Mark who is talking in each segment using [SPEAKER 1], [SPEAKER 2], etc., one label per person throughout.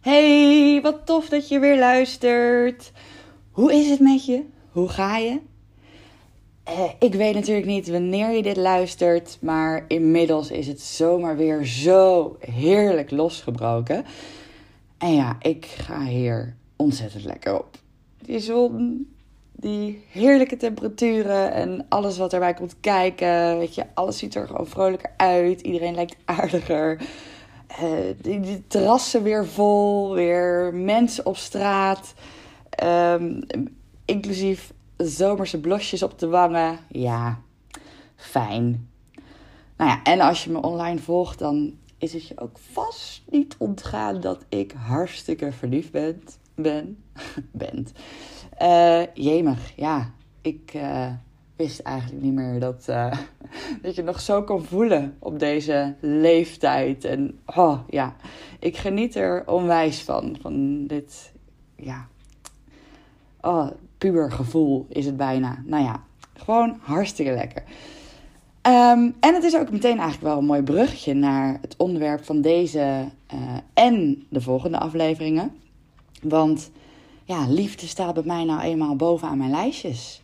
[SPEAKER 1] Hey, wat tof dat je weer luistert. Hoe is het met je? Hoe ga je? Eh, ik weet natuurlijk niet wanneer je dit luistert, maar inmiddels is het zomaar weer zo heerlijk losgebroken. En ja, ik ga hier ontzettend lekker op. Die zon, die heerlijke temperaturen en alles wat erbij komt kijken. Weet je, alles ziet er gewoon vrolijker uit. Iedereen lijkt aardiger. Uh, die, terrassen weer vol, weer mensen op straat. Um, inclusief zomerse blosjes op de wangen. Ja, fijn. Nou ja, en als je me online volgt, dan is het je ook vast niet ontgaan dat ik hartstikke verliefd ben. Ben. bent. Uh, jemig, ja. Ik uh, wist eigenlijk niet meer dat, uh, dat je nog zo kan voelen op deze leeftijd. En oh ja, ik geniet er onwijs van. Van dit, ja. Oh, puber gevoel is het bijna. Nou ja, gewoon hartstikke lekker. Um, en het is ook meteen eigenlijk wel een mooi bruggetje naar het onderwerp van deze en de volgende afleveringen. Want ja, liefde staat bij mij nou eenmaal bovenaan mijn lijstjes.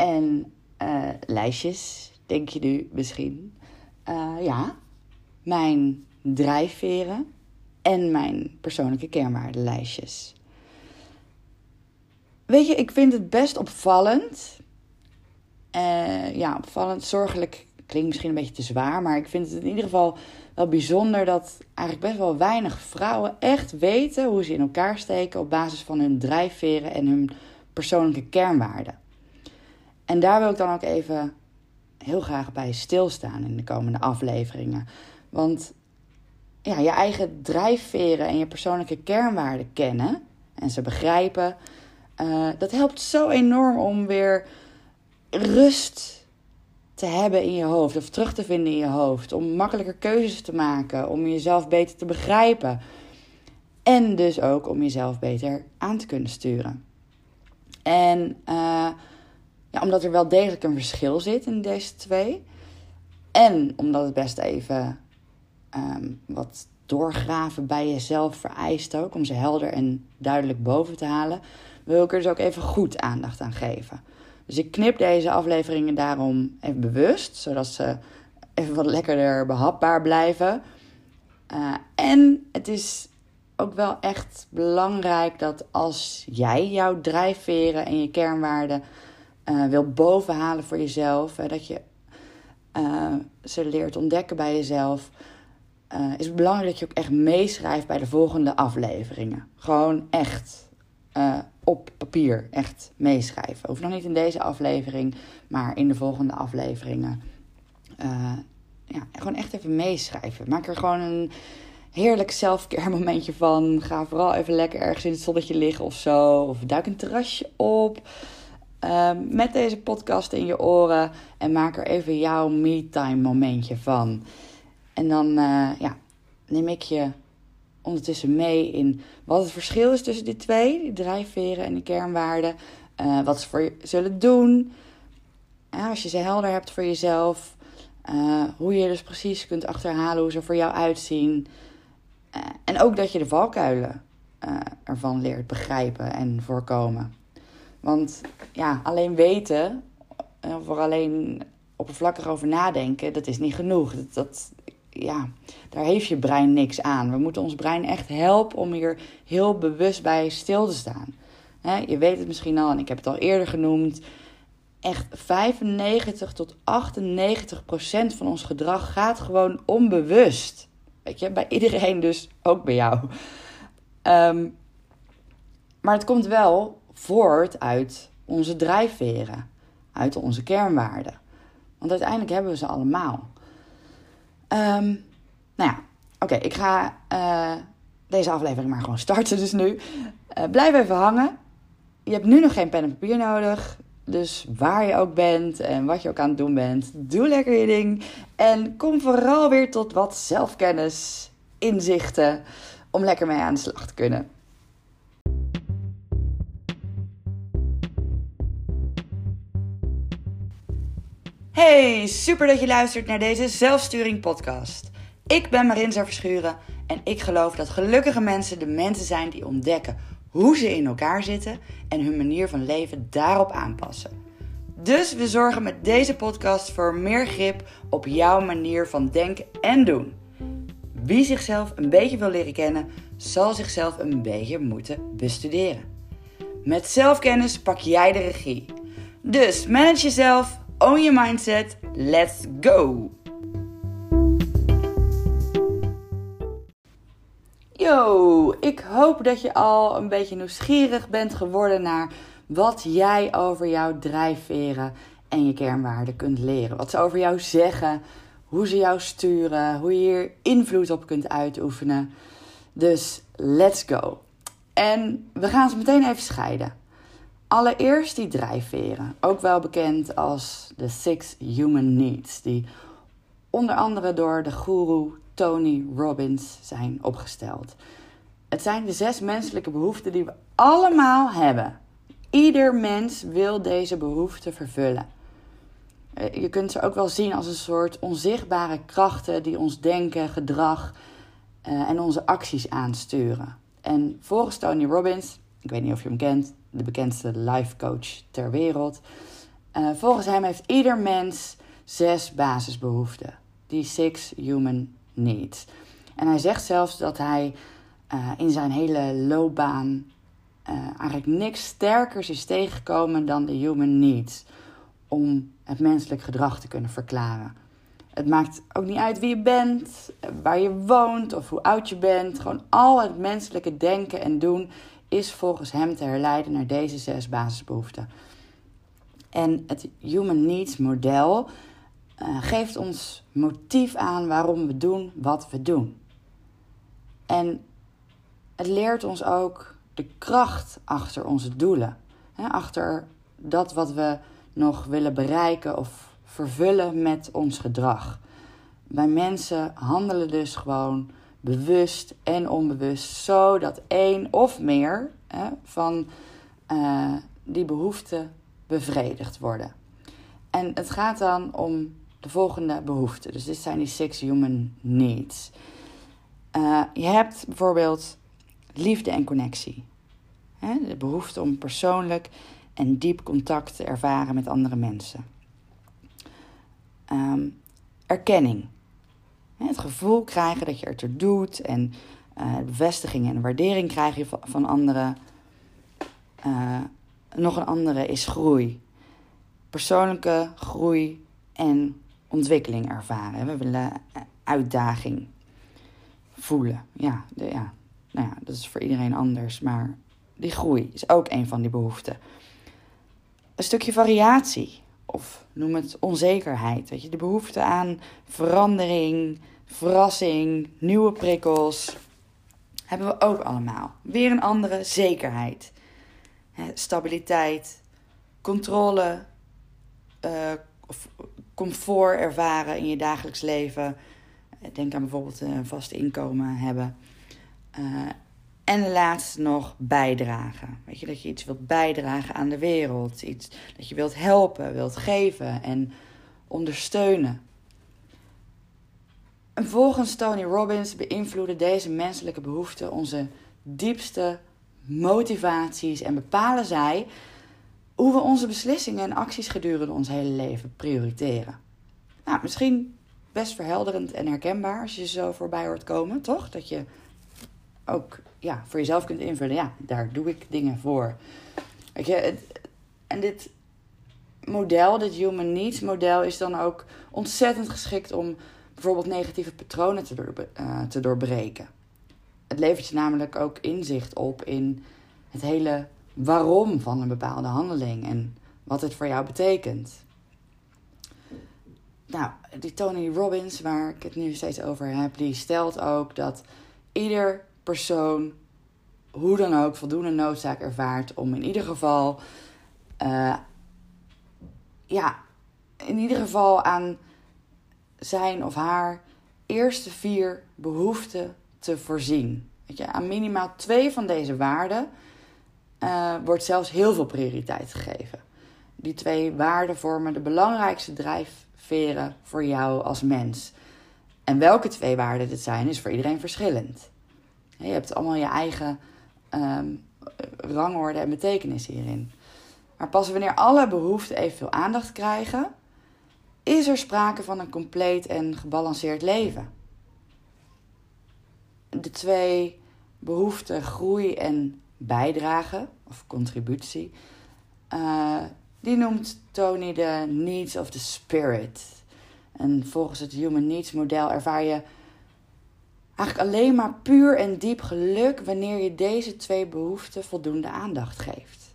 [SPEAKER 1] En uh, lijstjes, denk je nu misschien. Uh, ja, mijn drijfveren en mijn persoonlijke kernwaardenlijstjes. Weet je, ik vind het best opvallend. Uh, ja, opvallend, zorgelijk klinkt misschien een beetje te zwaar, maar ik vind het in ieder geval wel bijzonder dat eigenlijk best wel weinig vrouwen echt weten hoe ze in elkaar steken op basis van hun drijfveren en hun persoonlijke kernwaarden. En daar wil ik dan ook even heel graag bij stilstaan in de komende afleveringen. Want ja, je eigen drijfveren en je persoonlijke kernwaarden kennen en ze begrijpen, uh, dat helpt zo enorm om weer rust te hebben in je hoofd of terug te vinden in je hoofd. Om makkelijker keuzes te maken, om jezelf beter te begrijpen. En dus ook om jezelf beter aan te kunnen sturen. En uh, ja, omdat er wel degelijk een verschil zit in deze twee. En omdat het best even um, wat doorgraven bij jezelf vereist ook. Om ze helder en duidelijk boven te halen. Wil ik er dus ook even goed aandacht aan geven. Dus ik knip deze afleveringen daarom even bewust, zodat ze even wat lekkerder behapbaar blijven. Uh, en het is ook wel echt belangrijk dat als jij jouw drijfveren en je kernwaarden uh, wil bovenhalen voor jezelf, dat je uh, ze leert ontdekken bij jezelf, is het belangrijk dat je ook echt meeschrijft bij de volgende afleveringen. Gewoon echt op papier echt meeschrijven. Hoeft nog niet in deze aflevering, maar in de volgende afleveringen. Ja, gewoon echt even meeschrijven. Maak er gewoon een heerlijk selfcare momentje van. Ga vooral even lekker ergens in het zonnetje liggen of zo. Of duik een terrasje op. Uh, met deze podcast in je oren. En maak er even jouw me-time momentje van. En dan uh, ja, neem ik je ondertussen mee in wat het verschil is tussen die twee, die drijfveren en die kernwaarden. Uh, wat ze voor je zullen doen. Uh, als je ze helder hebt voor jezelf. Hoe je dus precies kunt achterhalen hoe ze voor jou uitzien. Eh, en ook dat je de valkuilen ervan leert begrijpen en voorkomen. Want ja, alleen weten of er alleen oppervlakkig over nadenken, dat is niet genoeg. Dat, dat, ja, daar heeft je brein niks aan. We moeten ons brein echt helpen om hier heel bewust bij stil te staan. je weet het misschien al, en ik heb het al eerder genoemd. Echt 95 tot 98 procent van ons gedrag gaat gewoon onbewust. Weet je, bij iedereen dus, ook bij jou. Um, maar het komt wel voort uit onze drijfveren, uit onze kernwaarden. Want uiteindelijk hebben we ze allemaal. Um, nou ja, oké, ik ga uh, deze aflevering maar gewoon starten dus nu. Uh, blijf even hangen. Je hebt nu nog geen pen en papier nodig. Dus waar je ook bent en wat je ook aan het doen bent, doe lekker je ding. En kom vooral weer tot wat zelfkennis, inzichten, om lekker mee aan de slag te kunnen. Hey, super dat je luistert naar deze zelfsturing podcast. Ik ben Marinza Verschuren En ik geloof dat gelukkige mensen de mensen zijn die ontdekken hoe ze in elkaar zitten en hun manier van leven daarop aanpassen. Dus we zorgen met deze podcast voor meer grip op jouw manier van denken en doen. Wie zichzelf een beetje wil leren kennen, zal zichzelf een beetje moeten bestuderen. Met zelfkennis pak jij de regie. Dus manage jezelf, own your mindset, let's go! Yo, ik hoop dat je al een beetje nieuwsgierig bent geworden naar wat jij over jouw drijfveren en je kernwaarden kunt leren. Wat ze over jou zeggen, hoe ze jou sturen, hoe je hier invloed op kunt uitoefenen. Dus let's go. En we gaan ze meteen even scheiden. Allereerst die drijfveren, ook wel bekend als de Six Human Needs, die onder andere door de guru Tony Robbins zijn opgesteld. Het zijn de zes menselijke behoeften die we allemaal hebben. Ieder mens wil deze behoeften vervullen. Eh, je kunt ze ook wel zien als een soort onzichtbare krachten die ons denken, gedrag uh, en onze acties aansturen. En volgens Tony Robbins, ik weet niet of je hem kent, de bekendste life coach ter wereld. Uh, volgens hem heeft ieder mens zes basisbehoeften. Die six human needs. En hij zegt zelfs dat hij uh, in zijn hele loopbaan uh, eigenlijk niks sterkers is tegengekomen dan de human needs. Om het menselijk gedrag te kunnen verklaren. Het maakt ook niet uit wie je bent, waar je woont of hoe oud je bent. Gewoon al het menselijke denken en doen is volgens hem te herleiden naar deze zes basisbehoeften. En het Human Needs model uh, geeft ons motief aan waarom we doen wat we doen. En het leert ons ook de kracht achter onze doelen. Hè, achter dat wat we nog willen bereiken of vervullen met ons gedrag. Wij mensen handelen dus gewoon bewust en onbewust zo dat één of meer hè, van uh, die behoeften bevredigd worden. En het gaat dan om de volgende behoeften. Dus dit zijn die six human needs. Uh, je hebt bijvoorbeeld liefde en connectie. Hè? De behoefte om persoonlijk en diep contact te ervaren met andere mensen. Um, erkenning. Het gevoel krijgen dat je ertoe doet en uh, bevestiging en waardering krijg je van, anderen. Uh, nog een andere is groei. Persoonlijke groei en ontwikkeling ervaren. We willen uitdaging voelen. Ja, de, ja. Nou ja, dat is voor iedereen anders, maar die groei is ook een van die behoeften. Een stukje variatie, of noem het onzekerheid. Weet je, de behoefte aan verandering, verrassing, nieuwe prikkels. Hebben we ook allemaal. Weer een andere zekerheid. stabiliteit, controle, of comfort ervaren in je dagelijks leven. Denk aan bijvoorbeeld een vast inkomen hebben. Uh, en laatste nog bijdragen. Weet je, dat je iets wilt bijdragen aan de wereld. Iets dat je wilt helpen, wilt geven en ondersteunen. En volgens Tony Robbins beïnvloeden deze menselijke behoeften onze diepste motivaties en bepalen zij hoe we onze beslissingen en acties gedurende ons hele leven prioriteren. Nou, misschien best verhelderend en herkenbaar als je zo voorbij hoort komen, toch? Dat je ook ja, voor jezelf kunt invullen. Ja, daar doe ik dingen voor. Weet je, en dit model, dit Human Needs model, is dan ook ontzettend geschikt om bijvoorbeeld negatieve patronen te, door, uh, te doorbreken. Het levert je namelijk ook inzicht op in het hele waarom van een bepaalde handeling en wat het voor jou betekent. Nou, die Tony Robbins, waar ik het nu steeds over heb, die stelt ook dat ieder persoon hoe dan ook voldoende noodzaak ervaart om in ieder geval, uh, ja, in ieder geval aan zijn of haar eerste vier behoeften te voorzien. Weet je, aan minimaal twee van deze waarden uh, wordt zelfs heel veel prioriteit gegeven. Die twee waarden vormen de belangrijkste drijfveren voor jou als mens. En welke twee waarden dit zijn, is voor iedereen verschillend. Je hebt allemaal je eigen um, rangorde en betekenis hierin. Maar pas wanneer alle behoeften evenveel aandacht krijgen, is er sprake van een compleet en gebalanceerd leven. De twee behoeften groei en bijdrage, of contributie, uh, die noemt Tony de needs of the spirit. En volgens het Human Needs model ervaar je eigenlijk alleen maar puur en diep geluk wanneer je deze twee behoeften voldoende aandacht geeft.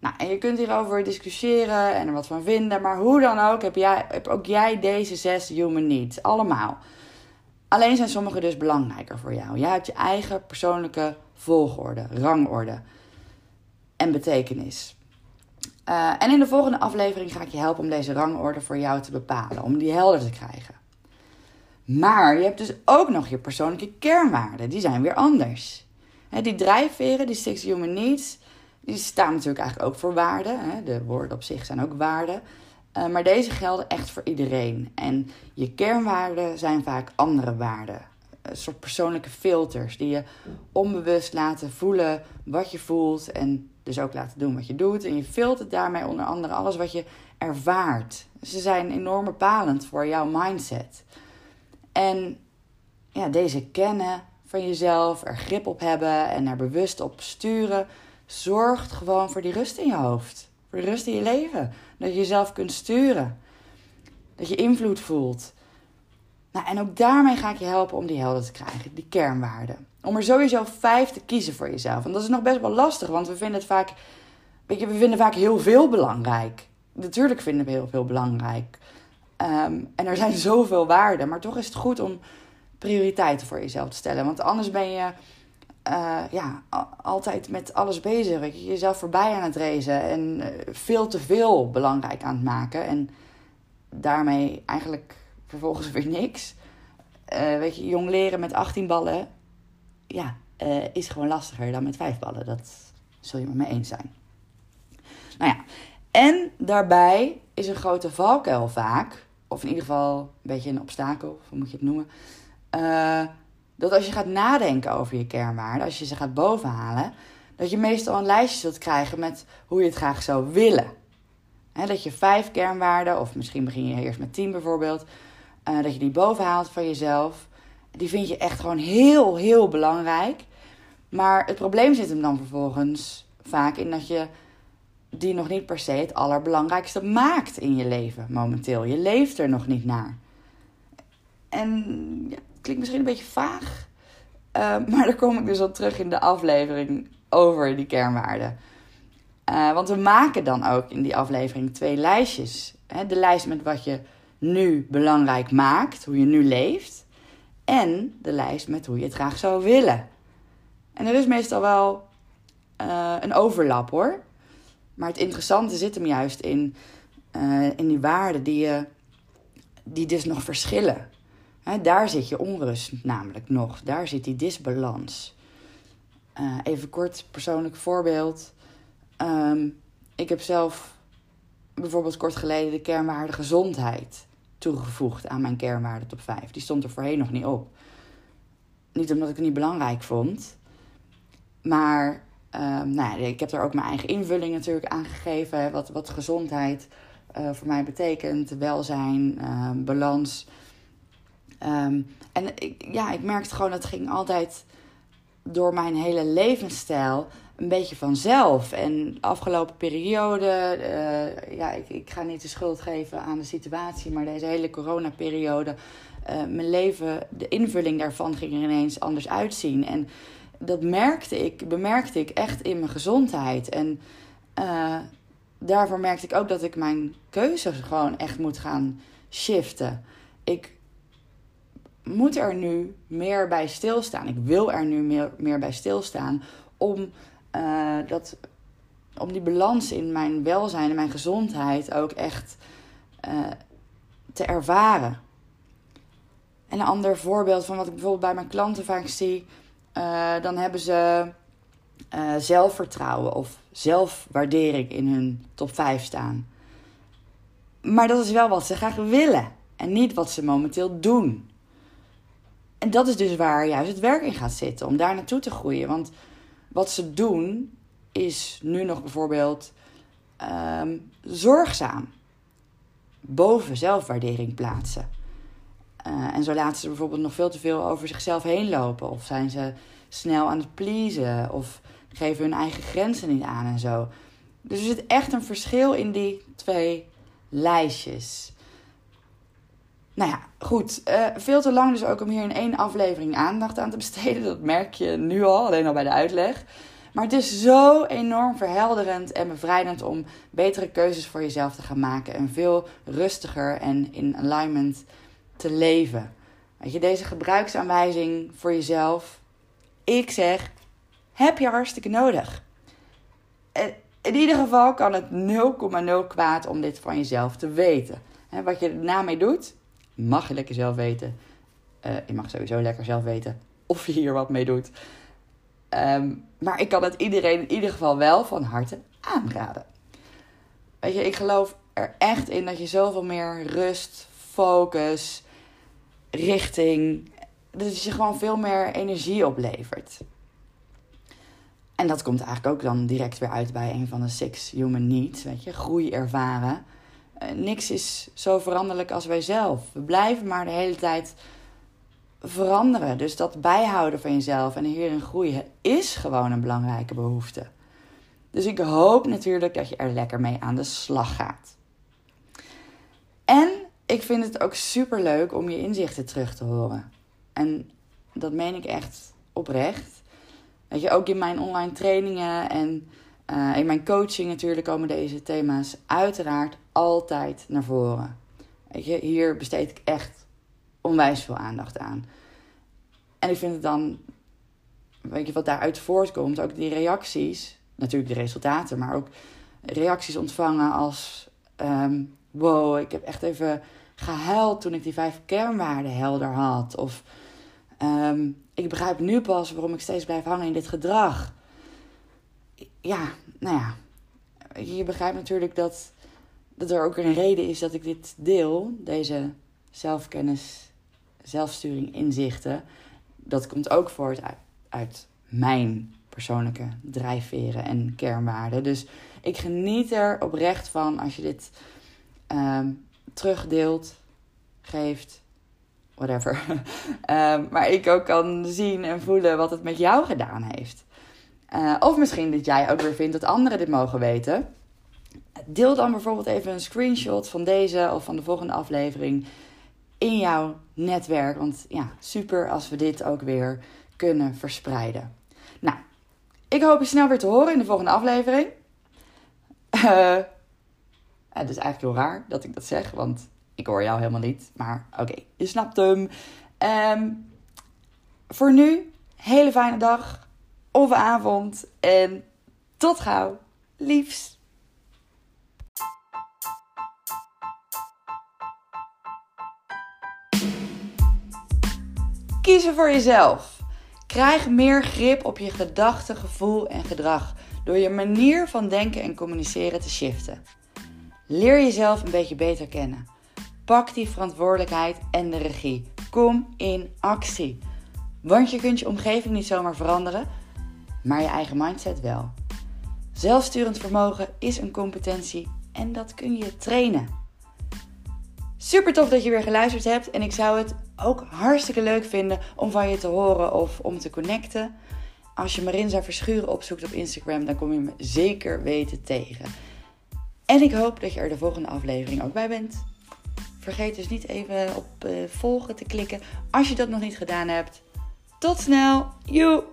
[SPEAKER 1] Nou, en je kunt hierover discussiëren en er wat van vinden, maar hoe dan ook heb, jij, heb ook jij deze zes human needs, allemaal. Alleen zijn sommige dus belangrijker voor jou. Jij hebt je eigen persoonlijke volgorde, rangorde en betekenis. Uh, en in de volgende aflevering ga ik je helpen om deze rangorde voor jou te bepalen, om die helder te krijgen. Maar je hebt dus ook nog je persoonlijke kernwaarden, die zijn weer anders. die drijfveren, die six human needs, die staan natuurlijk eigenlijk ook voor waarden. De woorden op zich zijn ook waarden. Uh, maar deze gelden echt voor iedereen. En je kernwaarden zijn vaak andere waarden. Een soort persoonlijke filters die je onbewust laten voelen wat je voelt en dus ook laten doen wat je doet. En je filtert daarmee onder andere alles wat je ervaart. Ze zijn enorm bepalend voor jouw mindset. En ja, deze kennen van jezelf, er grip op hebben en er bewust op sturen, zorgt gewoon voor die rust in je hoofd. Voor de rust in je leven. Dat je jezelf kunt sturen. Dat je invloed voelt. Nou, en ook daarmee ga ik je helpen om die helder te krijgen, die kernwaarden. Om er sowieso vijf te kiezen voor jezelf. En dat is nog best wel lastig, want we vinden het vaak, weet je, we vinden vaak heel veel belangrijk. Natuurlijk vinden we heel veel belangrijk. Ehm, en er zijn zoveel waarden, maar toch is het goed om prioriteiten voor jezelf te stellen. Want anders ben je uh, ja, altijd met alles bezig. Je, jezelf voorbij aan het racen en eh, veel te veel belangrijk aan het maken. En daarmee eigenlijk vervolgens weer niks. Uh, weet je, jong leren met 18 ballen, ja, is gewoon lastiger dan met 5 ballen. Dat zul je met me eens zijn. Nou ja, en daarbij is een grote valkuil vaak, of in ieder geval een beetje een obstakel, hoe moet je het noemen dat als je gaat nadenken over je kernwaarden, als je ze gaat bovenhalen, dat je meestal een lijstje zult krijgen met hoe je het graag zou willen. dat je vijf kernwaarden, of misschien begin je eerst met tien bijvoorbeeld, uh, dat je die bovenhaalt van jezelf. Die vind je echt gewoon heel, heel belangrijk. Maar het probleem zit hem dan vervolgens vaak in dat je die nog niet per se het allerbelangrijkste maakt in je leven momenteel. Je leeft er nog niet naar. En ja, klinkt misschien een beetje vaag. Uh, maar daar kom ik dus op terug in de aflevering over die kernwaarden. Uh, want we maken dan ook in die aflevering twee lijstjes. Hè? De lijst met wat je nu belangrijk maakt, hoe je nu leeft. En de lijst met hoe je het graag zou willen. En er is meestal wel uh, een overlap hoor. Maar het interessante zit hem juist in, in die waarden die, je, die dus nog verschillen daar zit je onrust namelijk nog. Daar zit die disbalans. Uh, even kort persoonlijk voorbeeld. Ehm, ik heb zelf bijvoorbeeld kort geleden de kernwaarde gezondheid toegevoegd aan mijn kernwaarde top 5. Die stond er voorheen nog niet op. Niet omdat ik het niet belangrijk vond. Maar um, nou, ik heb er ook mijn eigen invulling natuurlijk aan gegeven. Wat, wat gezondheid uh, voor mij betekent. Welzijn, uh, balans. Um, en ik, ja, ik merkte gewoon dat ging altijd door mijn hele levensstijl een beetje vanzelf. En de afgelopen periode, uh, ja, ik, ik ga niet de schuld geven aan de situatie, maar deze hele coronaperiode, uh, mijn leven, de invulling daarvan ging er ineens anders uitzien. En dat merkte ik, bemerkte ik echt in mijn gezondheid. En uh, daarvoor merkte ik ook dat ik mijn keuzes gewoon echt moet gaan shiften. Ik moet er nu meer bij stilstaan. Ik wil er nu meer, meer bij stilstaan om, uh, dat, om die balans in mijn welzijn en mijn gezondheid ook echt uh, te ervaren. En een ander voorbeeld van wat ik bijvoorbeeld bij mijn klanten vaak zie, uh, dan hebben ze zelfvertrouwen of zelfwaardering in hun top 5 staan. Maar dat is wel wat ze graag willen. En niet wat ze momenteel doen. En dat is dus waar juist het werk in gaat zitten, om daar naartoe te groeien. Want wat ze doen is nu nog bijvoorbeeld ehm, zorgzaam boven zelfwaardering plaatsen. Uh, en zo laten ze bijvoorbeeld nog veel te veel over zichzelf heen lopen. Of zijn ze snel aan het pleasen. Of geven hun eigen grenzen niet aan en zo. Dus er zit echt een verschil in die twee lijstjes. Nou ja, goed. Uh, veel te lang dus ook om hier in één aflevering aandacht aan te besteden. Dat merk je nu al, alleen al bij de uitleg. Maar het is zo enorm verhelderend en bevrijdend om betere keuzes voor jezelf te gaan maken. En veel rustiger en in alignment te leven. Weet je, deze gebruiksaanwijzing voor jezelf. Ik zeg, heb je hartstikke nodig. In ieder geval kan het 0,0 kwaad om dit van jezelf te weten. wat je er mee doet, mag je lekker zelf weten. Uh, je mag sowieso lekker zelf weten of je hier wat mee doet. Ehm, maar ik kan het iedereen in ieder geval wel van harte aanraden. Weet je, ik geloof er echt in dat je zoveel meer rust, focus, richting. Dat je gewoon veel meer energie oplevert. En dat komt eigenlijk ook dan direct weer uit bij een van de six human needs. Weet je, groei ervaren. Uh, niks is zo veranderlijk als wij zelf. We blijven maar de hele tijd veranderen. Dus dat bijhouden van jezelf en hierin groeien is gewoon een belangrijke behoefte. Dus ik hoop natuurlijk dat je er lekker mee aan de slag gaat. En ik vind het ook super leuk om je inzichten terug te horen. En dat meen ik echt oprecht. Weet je, ook in mijn online trainingen en uh, in mijn coaching natuurlijk komen deze thema's uiteraard altijd naar voren. Weet je, hier besteed ik echt onwijs veel aandacht aan. En ik vind het dan, weet je, wat daaruit voortkomt, ook die reacties, natuurlijk de resultaten, maar ook reacties ontvangen als: um, wow, ik heb echt even gehuild toen ik die vijf kernwaarden helder had. Of um, ik begrijp nu pas waarom ik steeds blijf hangen in dit gedrag. Ja, nou ja, je begrijpt natuurlijk dat, dat er ook een reden is dat ik dit deel, deze zelfkennis, zelfsturing, inzichten. Dat komt ook voort uit, uit mijn persoonlijke drijfveren en kernwaarden. Dus ik geniet er oprecht van als je dit um, terugdeelt, geeft, whatever. um, maar ik ook kan zien en voelen wat het met jou gedaan heeft. Uh, of misschien dat jij ook weer vindt dat anderen dit mogen weten. Deel dan bijvoorbeeld even een screenshot van deze of van de volgende aflevering in jouw netwerk. Want ja, super als we dit ook weer kunnen verspreiden. Nou, ik hoop je snel weer te horen in de volgende aflevering. Uh, het is eigenlijk heel raar dat ik dat zeg, want ik hoor jou helemaal niet. Maar oké, je snapt hem. Um, voor nu, hele fijne dag of avond. En tot gauw. Liefs. Kiezen voor jezelf. Krijg meer grip op je gedachten, gevoel en gedrag door je manier van denken en communiceren te shiften. Leer jezelf een beetje beter kennen. Pak die verantwoordelijkheid en de regie. Kom in actie. Want je kunt je omgeving niet zomaar veranderen, maar je eigen mindset wel. Zelfsturend vermogen is een competentie en dat kun je trainen. Super tof dat je weer geluisterd hebt en ik zou het ook hartstikke leuk vinden om van je te horen of om te connecten. Als je Marinza Verschuren opzoekt op Instagram, dan kom je me zeker weten tegen. En ik hoop dat je er de volgende aflevering ook bij bent. Vergeet dus niet even op uh, volgen te klikken als je dat nog niet gedaan hebt. Tot snel. Joe!